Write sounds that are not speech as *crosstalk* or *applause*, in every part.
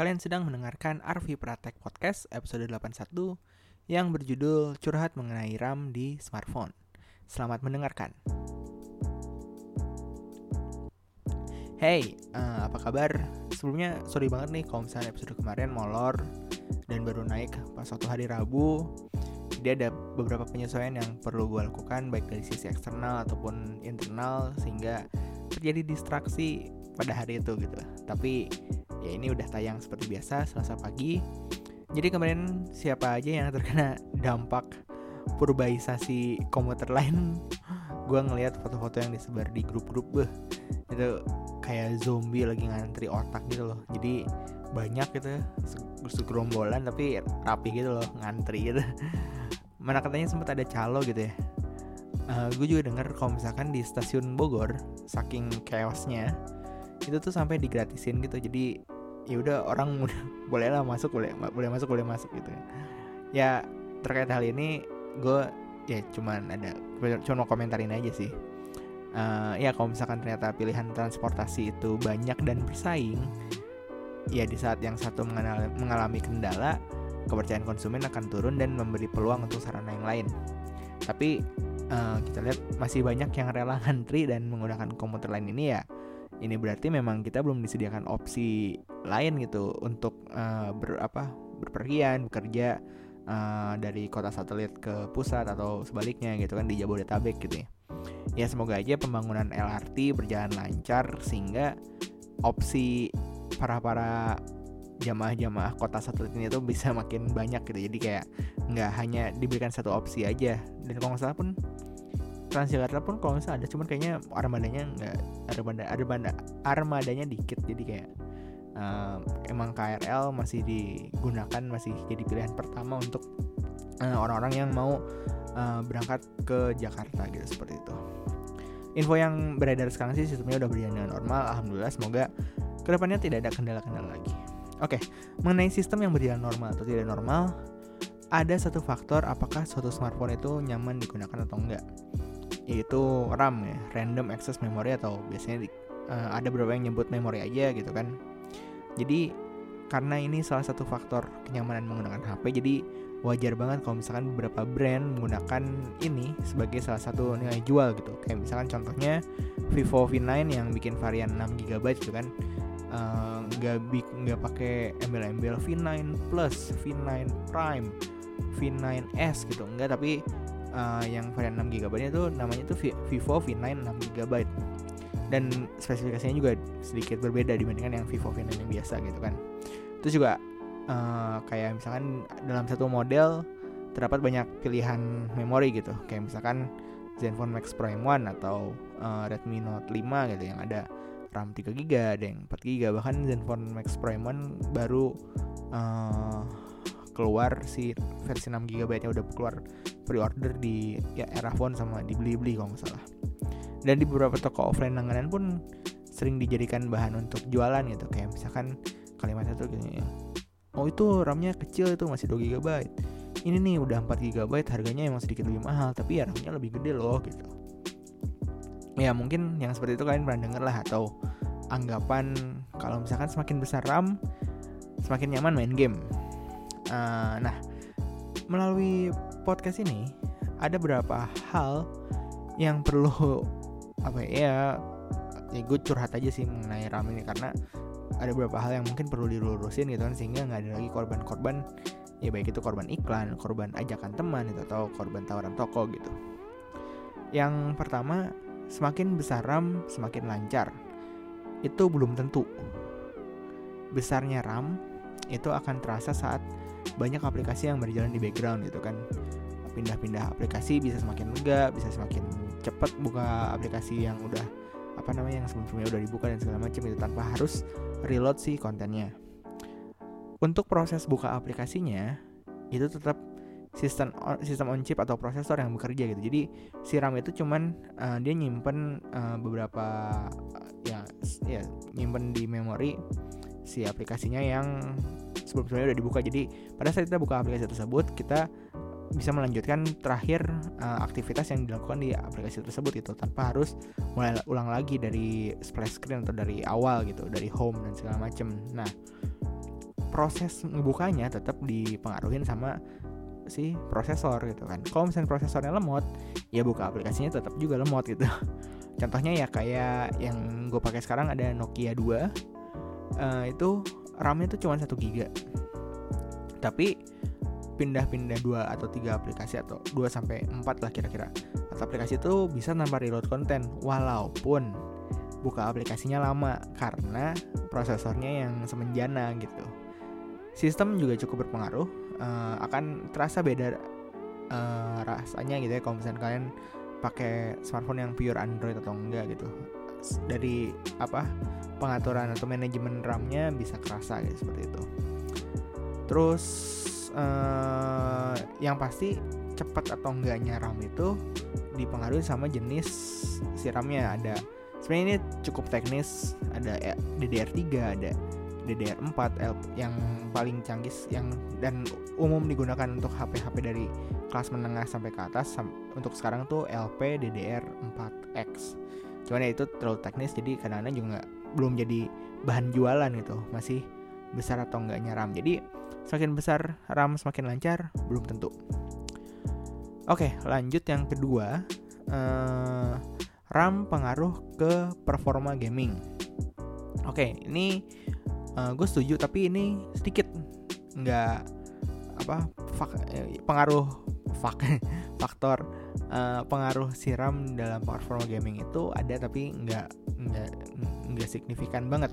Kalian sedang mendengarkan Arvi Pratek Podcast episode 81 yang berjudul Curhat Mengenai RAM di Smartphone. Selamat mendengarkan. Hey, uh, apa kabar? Sebelumnya sorry banget nih kalau misalnya episode kemarin molor dan baru naik pas suatu hari Rabu. Jadi ada beberapa penyesuaian yang perlu gue lakukan baik dari sisi eksternal ataupun internal sehingga terjadi distraksi pada hari itu gitu. Tapi ya ini udah tayang seperti biasa Selasa pagi. Jadi kemarin siapa aja yang terkena dampak purbaisasi komuter lain? Gue ngelihat foto-foto yang disebar di grup-grup beh. Itu kayak zombie lagi ngantri otak gitu loh. Jadi banyak gitu segerombolan tapi rapi gitu loh ngantri gitu. Mana katanya sempat ada calo gitu ya. Uh, gue juga denger kalau misalkan di stasiun Bogor saking chaosnya itu tuh sampai digratisin gitu. Jadi ya udah orang *laughs* udah boleh lah masuk boleh boleh masuk boleh masuk gitu ya. Terkait hal ini gue ya cuman ada cuma komentarin aja sih. Uh, ya kalau misalkan ternyata pilihan transportasi itu banyak dan bersaing ya di saat yang satu mengalami, mengalami kendala kepercayaan konsumen akan turun dan memberi peluang untuk sarana yang lain. Tapi uh, kita lihat masih banyak yang rela ngantri dan menggunakan komuter lain ini ya ini berarti memang kita belum disediakan opsi lain gitu untuk uh, ber apa berpergian bekerja uh, dari kota satelit ke pusat atau sebaliknya gitu kan di Jabodetabek gitu ya. Ya semoga aja pembangunan LRT berjalan lancar sehingga opsi para para jamaah-jamaah kota satelit ini tuh bisa makin banyak gitu. Jadi kayak nggak hanya diberikan satu opsi aja. Dan kalau nggak salah pun Transjakarta pun kalau misalnya ada cuman kayaknya armadanya nggak armada armada armadanya dikit jadi kayak uh, emang KRL masih digunakan masih jadi pilihan pertama untuk eh, orang-orang yang mau uh, berangkat ke Jakarta gitu seperti itu. Info yang beredar sekarang sih sistemnya udah berjalan dengan normal, alhamdulillah. Semoga ke depannya tidak ada kendala-kendala lagi. Oke, okay, mengenai sistem yang berjalan normal atau tidak normal, ada satu faktor apakah suatu smartphone itu nyaman digunakan atau enggak yaitu RAM ya random access memory atau biasanya di, uh, ada beberapa yang nyebut memori aja gitu kan. Jadi karena ini salah satu faktor kenyamanan menggunakan HP jadi wajar banget kalau misalkan beberapa brand menggunakan ini sebagai salah satu nilai jual gitu. Kayak misalkan contohnya Vivo V9 yang bikin varian 6 GB gitu kan eh, nggak uh, nggak pakai embel-embel V9 Plus, V9 Prime, V9s gitu enggak tapi uh, yang varian 6 GB itu namanya itu Vivo V9 6 GB dan spesifikasinya juga sedikit berbeda dibandingkan yang Vivo V9 yang biasa gitu kan. Itu juga uh, kayak misalkan dalam satu model terdapat banyak pilihan memori gitu. Kayak misalkan Zenfone Max Prime 1 atau uh, Redmi Note 5 gitu yang ada RAM 3 GB ada yang 4 GB bahkan Zenfone Max Prime 1 baru uh, keluar si versi 6 GB nya udah keluar pre-order di ya era phone sama di beli-beli kalau nggak salah. Dan di beberapa toko offline langganan pun sering dijadikan bahan untuk jualan gitu. Kayak misalkan kalimat satu ya oh itu RAM-nya kecil itu masih 2 GB ini nih udah 4 GB harganya emang sedikit lebih mahal tapi ya RAM-nya lebih gede loh gitu. Ya mungkin yang seperti itu kalian pernah denger lah atau anggapan kalau misalkan semakin besar RAM semakin nyaman main game Uh, nah, melalui podcast ini ada beberapa hal yang perlu apa ya ya gue curhat aja sih mengenai RAM ini karena ada beberapa hal yang mungkin perlu dilurusin gitu kan sehingga nggak ada lagi korban-korban ya baik itu korban iklan, korban ajakan teman itu atau korban tawaran toko gitu. Yang pertama, semakin besar RAM semakin lancar. Itu belum tentu. Besarnya RAM itu akan terasa saat banyak aplikasi yang berjalan di background gitu kan. Pindah-pindah aplikasi bisa semakin lega bisa semakin cepat buka aplikasi yang udah apa namanya yang sebelumnya udah dibuka dan segala macam itu tanpa harus reload sih kontennya. Untuk proses buka aplikasinya itu tetap sistem sistem on chip atau prosesor yang bekerja gitu. Jadi si RAM itu cuman uh, dia nyimpen uh, beberapa ya ya nyimpen di memori si aplikasinya yang sebelum sebenarnya udah dibuka. Jadi pada saat kita buka aplikasi tersebut kita bisa melanjutkan terakhir uh, aktivitas yang dilakukan di aplikasi tersebut itu tanpa harus mulai ulang lagi dari splash screen atau dari awal gitu dari home dan segala macam nah proses ngebukanya tetap dipengaruhin sama si prosesor gitu kan. Kalau misalnya prosesornya lemot ya buka aplikasinya tetap juga lemot gitu. *laughs* Contohnya ya kayak yang gue pakai sekarang ada Nokia 2 uh, eh, itu RAM-nya tuh cuma satu giga. Tapi pindah-pindah dua atau tiga aplikasi atau 2 sampai 4 lah kira-kira. Atau aplikasi itu bisa tanpa reload konten walaupun buka aplikasinya lama karena prosesornya yang semenjana gitu. Sistem juga cukup berpengaruh uh, akan terasa beda uh, rasanya gitu ya kalau misalnya kalian pakai smartphone yang pure Android atau enggak gitu. Dari apa pengaturan atau manajemen RAM-nya bisa kerasa gitu seperti itu. Terus uh, yang pasti cepat atau enggaknya RAM itu dipengaruhi sama jenis si RAM-nya. Ada sebenarnya ini cukup teknis. Ada DDR3 ada DDR4 yang paling canggih yang dan umum digunakan untuk HP-HP dari kelas menengah sampai ke atas. Untuk sekarang tuh LP DDR4X. Cuman ya itu terlalu teknis jadi kadang-kadang juga belum jadi bahan jualan gitu, masih besar atau enggaknya RAM. Jadi semakin besar RAM semakin lancar belum tentu. Oke, lanjut yang kedua. Uh, RAM pengaruh ke performa gaming. Oke, ini uh, gue setuju tapi ini sedikit nggak apa fak, eh, pengaruh fak, *laughs* faktor uh, pengaruh siram dalam performa gaming itu ada tapi nggak nggak nggak signifikan banget.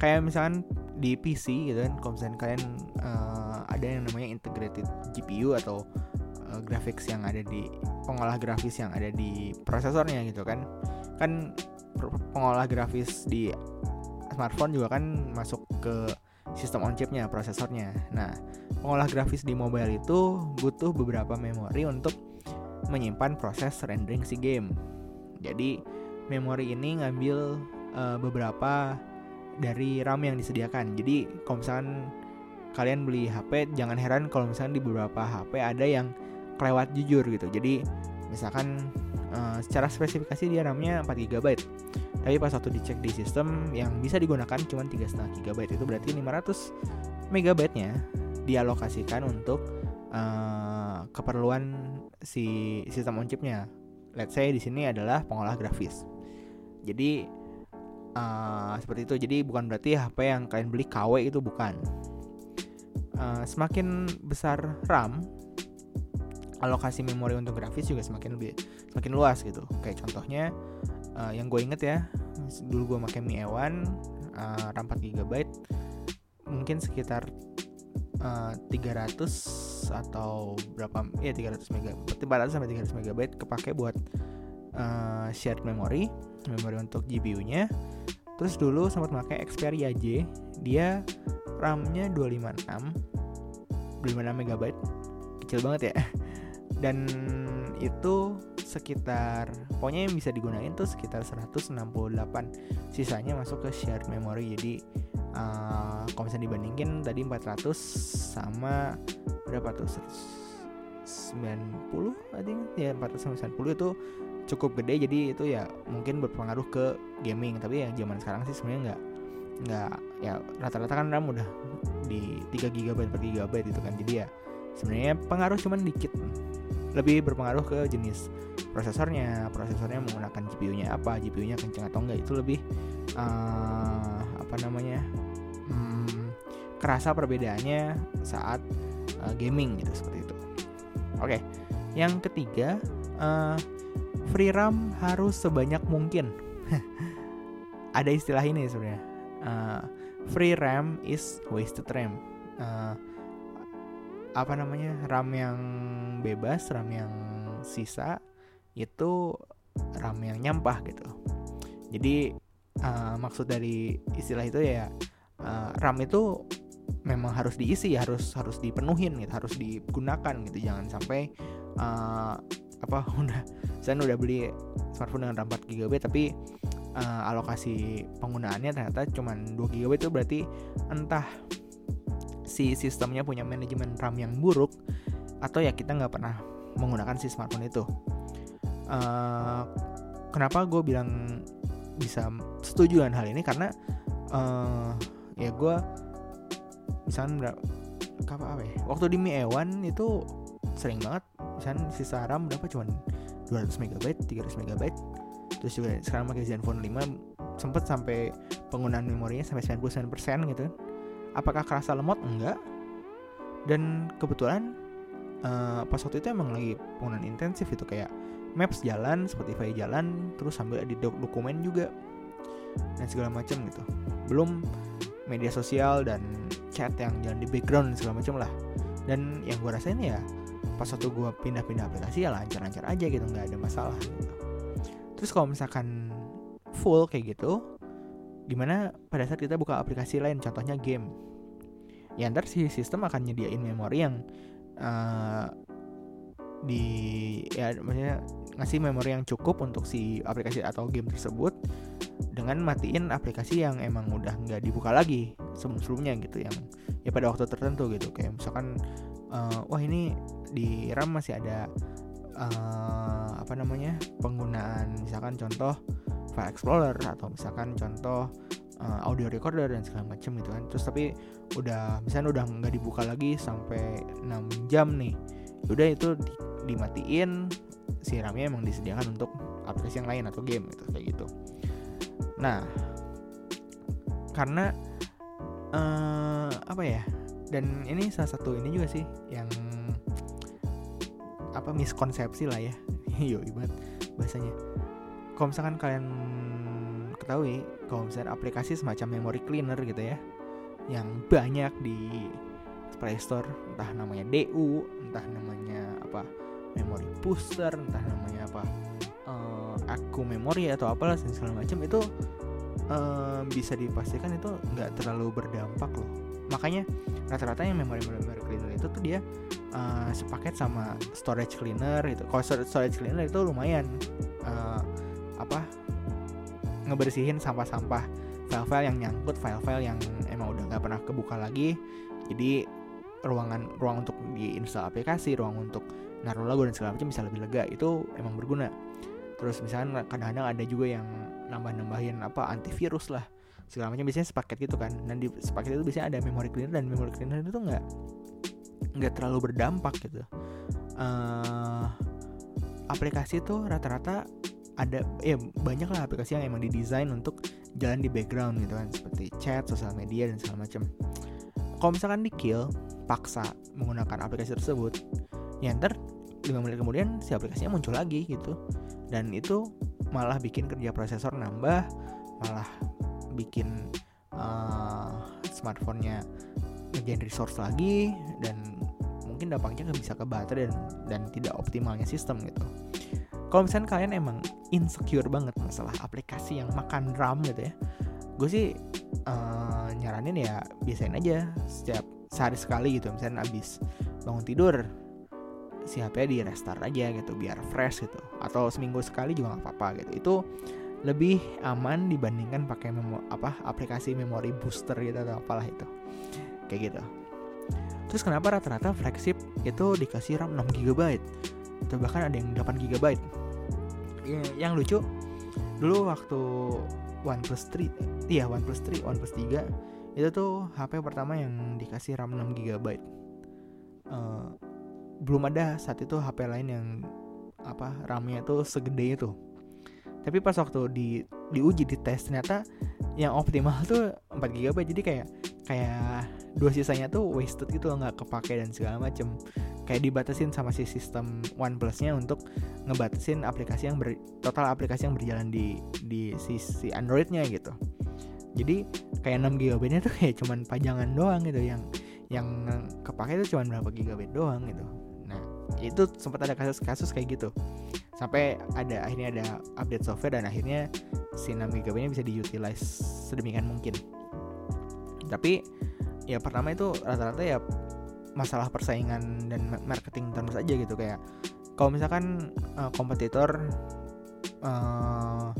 Kayak misalkan di PC gitu kan kalau misalnya kalian uh, ada yang namanya integrated GPU atau uh, graphics yang ada di pengolah grafis yang ada di prosesornya gitu kan. Kan pengolah grafis di smartphone juga kan masuk ke sistem on chipnya, prosesornya. Nah, pengolah grafis di mobile itu butuh beberapa memori untuk menyimpan proses rendering si game. Jadi, memori ini ngambil uh, beberapa dari RAM yang disediakan. Jadi, kalau misalkan kalian beli HP, jangan heran kalau misalkan di beberapa HP ada yang kelewat jujur gitu. Jadi, misalkan uh, secara spesifikasi dia RAM-nya 4 GB tapi pas waktu dicek di sistem yang bisa digunakan cuma 3,5 GB itu berarti 500 MB nya dialokasikan untuk uh, keperluan si sistem on chipnya let's say di sini adalah pengolah grafis. Jadi uh, seperti itu. Jadi bukan berarti HP yang kalian beli KW itu bukan. Uh, semakin besar RAM alokasi memori untuk grafis juga semakin lebih semakin luas gitu. Kayak contohnya uh, yang gue inget ya dulu gue pakai Mi E1 uh, RAM 4 GB mungkin sekitar uh, eh, 300 atau berapa ya 300 MB 400 sampai 300 MB kepake buat uh, shared memory memori untuk GPU-nya terus dulu sempat pakai Xperia J dia RAM-nya 256 256 MB kecil banget ya dan itu sekitar pokoknya yang bisa digunain tuh sekitar 168 sisanya masuk ke shared memory. Jadi uh, kalau misalnya dibandingin tadi 400 sama berapa tuh? 190 I think. Ya 490 itu cukup gede. Jadi itu ya mungkin berpengaruh ke gaming. Tapi ya zaman sekarang sih sebenarnya nggak nggak ya rata-rata kan RAM udah di 3 GB per GB itu kan. Jadi ya sebenarnya pengaruh cuman dikit lebih berpengaruh ke jenis prosesornya prosesornya menggunakan GPU-nya apa GPU-nya kenceng atau enggak itu lebih uh, apa namanya hmm, kerasa perbedaannya saat uh, gaming gitu seperti itu oke okay. yang ketiga uh, free RAM harus sebanyak mungkin *laughs* ada istilah ini sebenarnya uh, free RAM is wasted RAM uh, apa namanya RAM yang bebas RAM yang sisa itu RAM yang nyampah gitu. Jadi uh, maksud dari istilah itu ya uh, RAM itu memang harus diisi harus harus dipenuhin gitu harus digunakan gitu. Jangan sampai uh, apa *laughs* udah saya udah beli smartphone dengan RAM 4 GB tapi uh, alokasi penggunaannya ternyata cuma 2 GB itu berarti entah si sistemnya punya manajemen RAM yang buruk atau ya kita nggak pernah menggunakan si smartphone itu. Uh, kenapa gue bilang bisa setuju dengan hal ini? Karena uh, ya gue misalnya berapa apa apa ya? Waktu di Mi E1 itu sering banget misalnya sisa RAM berapa? Cuman 200 MB 300 MB terus juga sekarang pakai Zenfone 5 sempet sampai penggunaan memorinya sampai 99% gitu apakah kerasa lemot enggak dan kebetulan uh, pas waktu itu emang lagi penggunaan intensif itu kayak Maps jalan, Spotify jalan, terus sambil di dokumen juga dan segala macam gitu. Belum media sosial dan chat yang jalan di background segala macam lah. Dan yang gue rasain ya pas waktu gue pindah-pindah aplikasi ya lancar-lancar aja gitu, nggak ada masalah gitu. Terus kalau misalkan full kayak gitu, gimana pada saat kita buka aplikasi lain, contohnya game. Ya ntar si sistem akan nyediain memori yang uh, di ya maksudnya ngasih memori yang cukup untuk si aplikasi atau game tersebut dengan matiin aplikasi yang emang udah nggak dibuka lagi sebelum-sebelumnya gitu yang ya pada waktu tertentu gitu kayak misalkan uh, wah ini di RAM masih ada uh, apa namanya penggunaan misalkan contoh file explorer atau misalkan contoh uh, audio recorder dan segala macam gitu kan terus tapi udah misalnya udah nggak dibuka lagi sampai 6 jam nih udah itu di, dimatiin si RAM-nya emang disediakan untuk aplikasi yang lain atau game gitu kayak gitu. Nah, karena uh, apa ya? Dan ini salah satu ini juga sih yang apa miskonsepsi lah ya. *laughs* Yo, ibarat bahasanya. Kalau misalkan kalian ketahui, kalau misalnya aplikasi semacam memory cleaner gitu ya, yang banyak di Play Store, entah namanya DU, entah namanya apa memory booster entah namanya apa uh, aku memori atau apalah segala macam itu uh, bisa dipastikan itu nggak terlalu berdampak loh. Makanya rata-rata yang memori memori cleaner itu tuh dia uh, sepaket sama storage cleaner itu kalau storage cleaner itu lumayan uh, ngebersihin sampah-sampah file-file yang nyangkut file-file yang emang udah nggak pernah kebuka lagi. Jadi ruangan ruang untuk diinstal aplikasi ruang untuk naruh lagu dan segala macam bisa lebih lega. Itu emang berguna. Terus misalnya kadang-kadang ada juga yang nambah-nambahin apa antivirus lah segala macam. Biasanya sepaket gitu kan. Dan di sepaket itu biasanya ada memory cleaner dan memory cleaner itu nggak nggak terlalu berdampak gitu. Uh, aplikasi tuh rata-rata ada ya banyak lah aplikasi yang emang didesain untuk jalan di background gitu kan seperti chat, sosial media dan segala macam. Kalau misalkan di kill paksa menggunakan aplikasi tersebut, ya ntar 5 menit kemudian si aplikasinya muncul lagi gitu dan itu malah bikin kerja prosesor nambah malah bikin uh, smartphone-nya ngegain resource lagi dan mungkin dampaknya bisa ke baterai dan dan tidak optimalnya sistem gitu kalau misalnya kalian emang insecure banget masalah aplikasi yang makan RAM gitu ya gue sih uh, nyaranin ya biasain aja setiap sehari sekali gitu. Misalnya abis bangun tidur si HP di restart aja gitu biar fresh gitu. Atau seminggu sekali juga nggak apa-apa gitu. Itu lebih aman dibandingkan pakai memo apa aplikasi memori booster gitu atau apalah itu. Kayak gitu. Terus kenapa rata-rata flagship itu dikasih RAM 6 GB atau bahkan ada yang 8 GB yang lucu dulu waktu OnePlus 3 iya OnePlus 3 OnePlus 3 itu tuh HP pertama yang dikasih RAM 6 GB uh, belum ada saat itu HP lain yang apa RAM-nya itu segede itu. Tapi pas waktu di diuji di tes ternyata yang optimal *laughs* tuh 4 GB jadi kayak kayak dua sisanya tuh wasted gitu nggak kepake dan segala macem kayak dibatasin sama si sistem OnePlus-nya untuk ngebatasin aplikasi yang ber, total aplikasi yang berjalan di di sisi Android-nya gitu. Jadi kayak 6 GB nya tuh *laughs* kayak cuman pajangan doang gitu yang yang kepake itu cuman berapa gigabyte doang gitu. Itu sempat ada kasus-kasus kayak gitu. Sampai ada akhirnya ada update software dan akhirnya si 6 GB nya bisa diutilize sedemikian mungkin. Tapi ya pertama itu rata-rata ya masalah persaingan dan marketing terus aja gitu kayak kalau misalkan uh, kompetitor uh,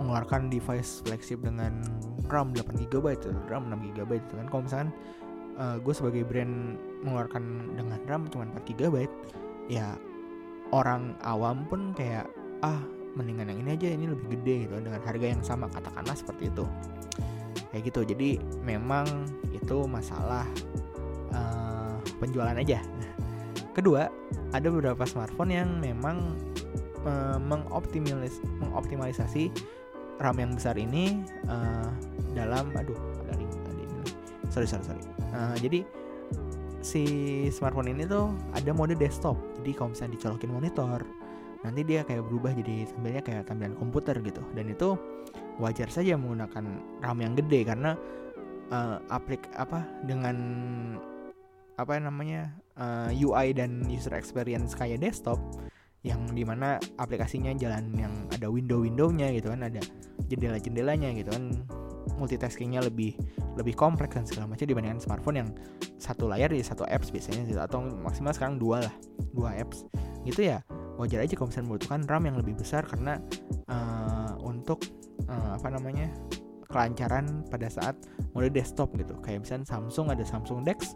mengeluarkan device flagship dengan RAM 8 GB RAM 6 GB itu kan. Kalau misalkan uh, gue sebagai brand mengeluarkan dengan RAM cuma 4 GB ya orang awam pun kayak ah mendingan yang ini aja ini lebih gede gitu dengan harga yang sama katakanlah seperti itu. Kayak gitu. Jadi memang itu masalah uh, penjualan aja. Kedua ada beberapa smartphone yang memang uh, mengoptimalis mengoptimalisasi RAM yang besar ini uh, dalam aduh ada tadi sorry sorry sorry. Uh, jadi si smartphone ini tuh ada mode desktop. Jadi kalau misalnya dicolokin monitor nanti dia kayak berubah jadi tampilnya kayak tampilan komputer gitu. Dan itu wajar saja menggunakan RAM yang gede karena uh, aplik apa dengan apa namanya uh, eh, UI dan user experience kayak desktop yang di mana aplikasinya jalan yang ada window-windownya gitu kan ada jendela-jendelanya gitu kan. Multitaskingnya lebih lebih kompleks dan segala macam dibandingkan smartphone yang satu layar di satu apps biasanya gitu atau maksimal sekarang dua lah dua apps. Gitu ya wajar aja kalau misalnya membutuhkan RAM yang lebih besar karena uh, untuk uh, apa namanya kelancaran pada saat mode desktop gitu. Kayak misalnya Samsung ada Samsung Dex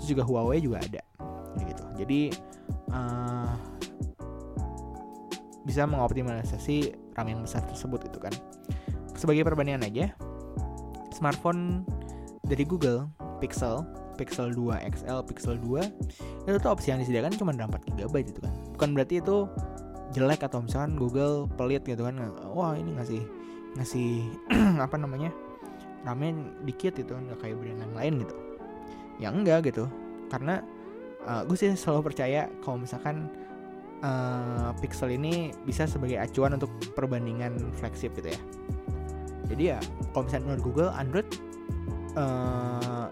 terus juga Huawei juga ada gitu. Jadi uh, bisa mengoptimalisasi RAM yang besar tersebut itu kan. Sebagai perbandingan aja smartphone dari Google Pixel Pixel 2 XL Pixel 2 itu tuh opsi yang disediakan cuma 4 GB itu kan. Bukan berarti itu jelek atau misalkan Google pelit gitu kan. Wah ini ngasih ngasih *clears throat* apa namanya ramen dikit gitu kan gak kayak brand yang lain gitu. Ya enggak gitu karena uh, gue sih selalu percaya kalau misalkan uh, Pixel ini bisa sebagai acuan untuk perbandingan flagship gitu ya. Jadi ya kalau misalnya menurut Google Android uh,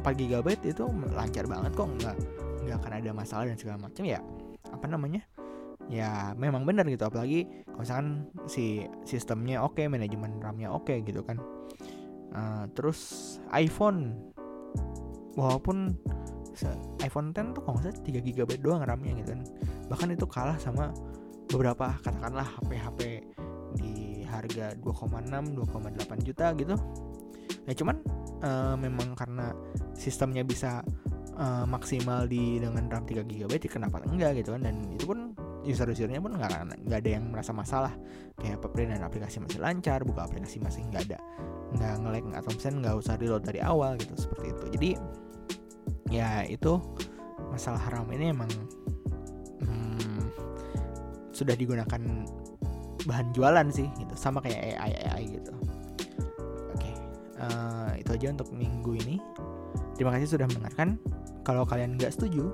4 GB itu lancar banget kok nggak nggak akan ada masalah dan segala macam ya. Apa namanya ya memang benar gitu. Apalagi kalau misalkan si sistemnya oke okay, manajemen RAM-nya oke okay, gitu kan. Uh, terus iPhone. Walaupun iPhone 10 tuh kalau nggak 3 GB doang RAM-nya gitu kan. Bahkan itu kalah sama beberapa katakanlah HP-HP di harga 2,6 2,8 juta gitu. Ya cuman uh, memang karena sistemnya bisa uh, maksimal di dengan RAM 3 GB ya kenapa enggak gitu kan. Dan itu pun user-usernya pun nggak nggak ada yang merasa masalah. Kayak dan aplikasi masih lancar buka aplikasi masih nggak ada nggak ngelag atau misalnya nggak usah reload dari awal gitu seperti itu. Jadi ya itu masalah haram ini emang hmm, sudah digunakan bahan jualan sih gitu. Sama kayak AI AI gitu. Oke okay, uh, eh, itu aja untuk minggu ini. Terima kasih sudah mendengarkan. Kalau kalian nggak setuju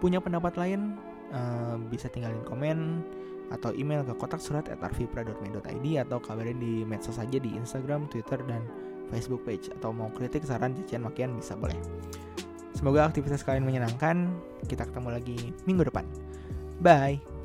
punya pendapat lain bisa tinggalin komen atau email ke kotak surat at arvipra.me.id atau kabarin di medsos saja di Instagram, Twitter, dan Facebook page atau mau kritik, saran, cacian, makian bisa boleh. Semoga aktivitas kalian menyenangkan. Kita ketemu lagi minggu depan. Bye.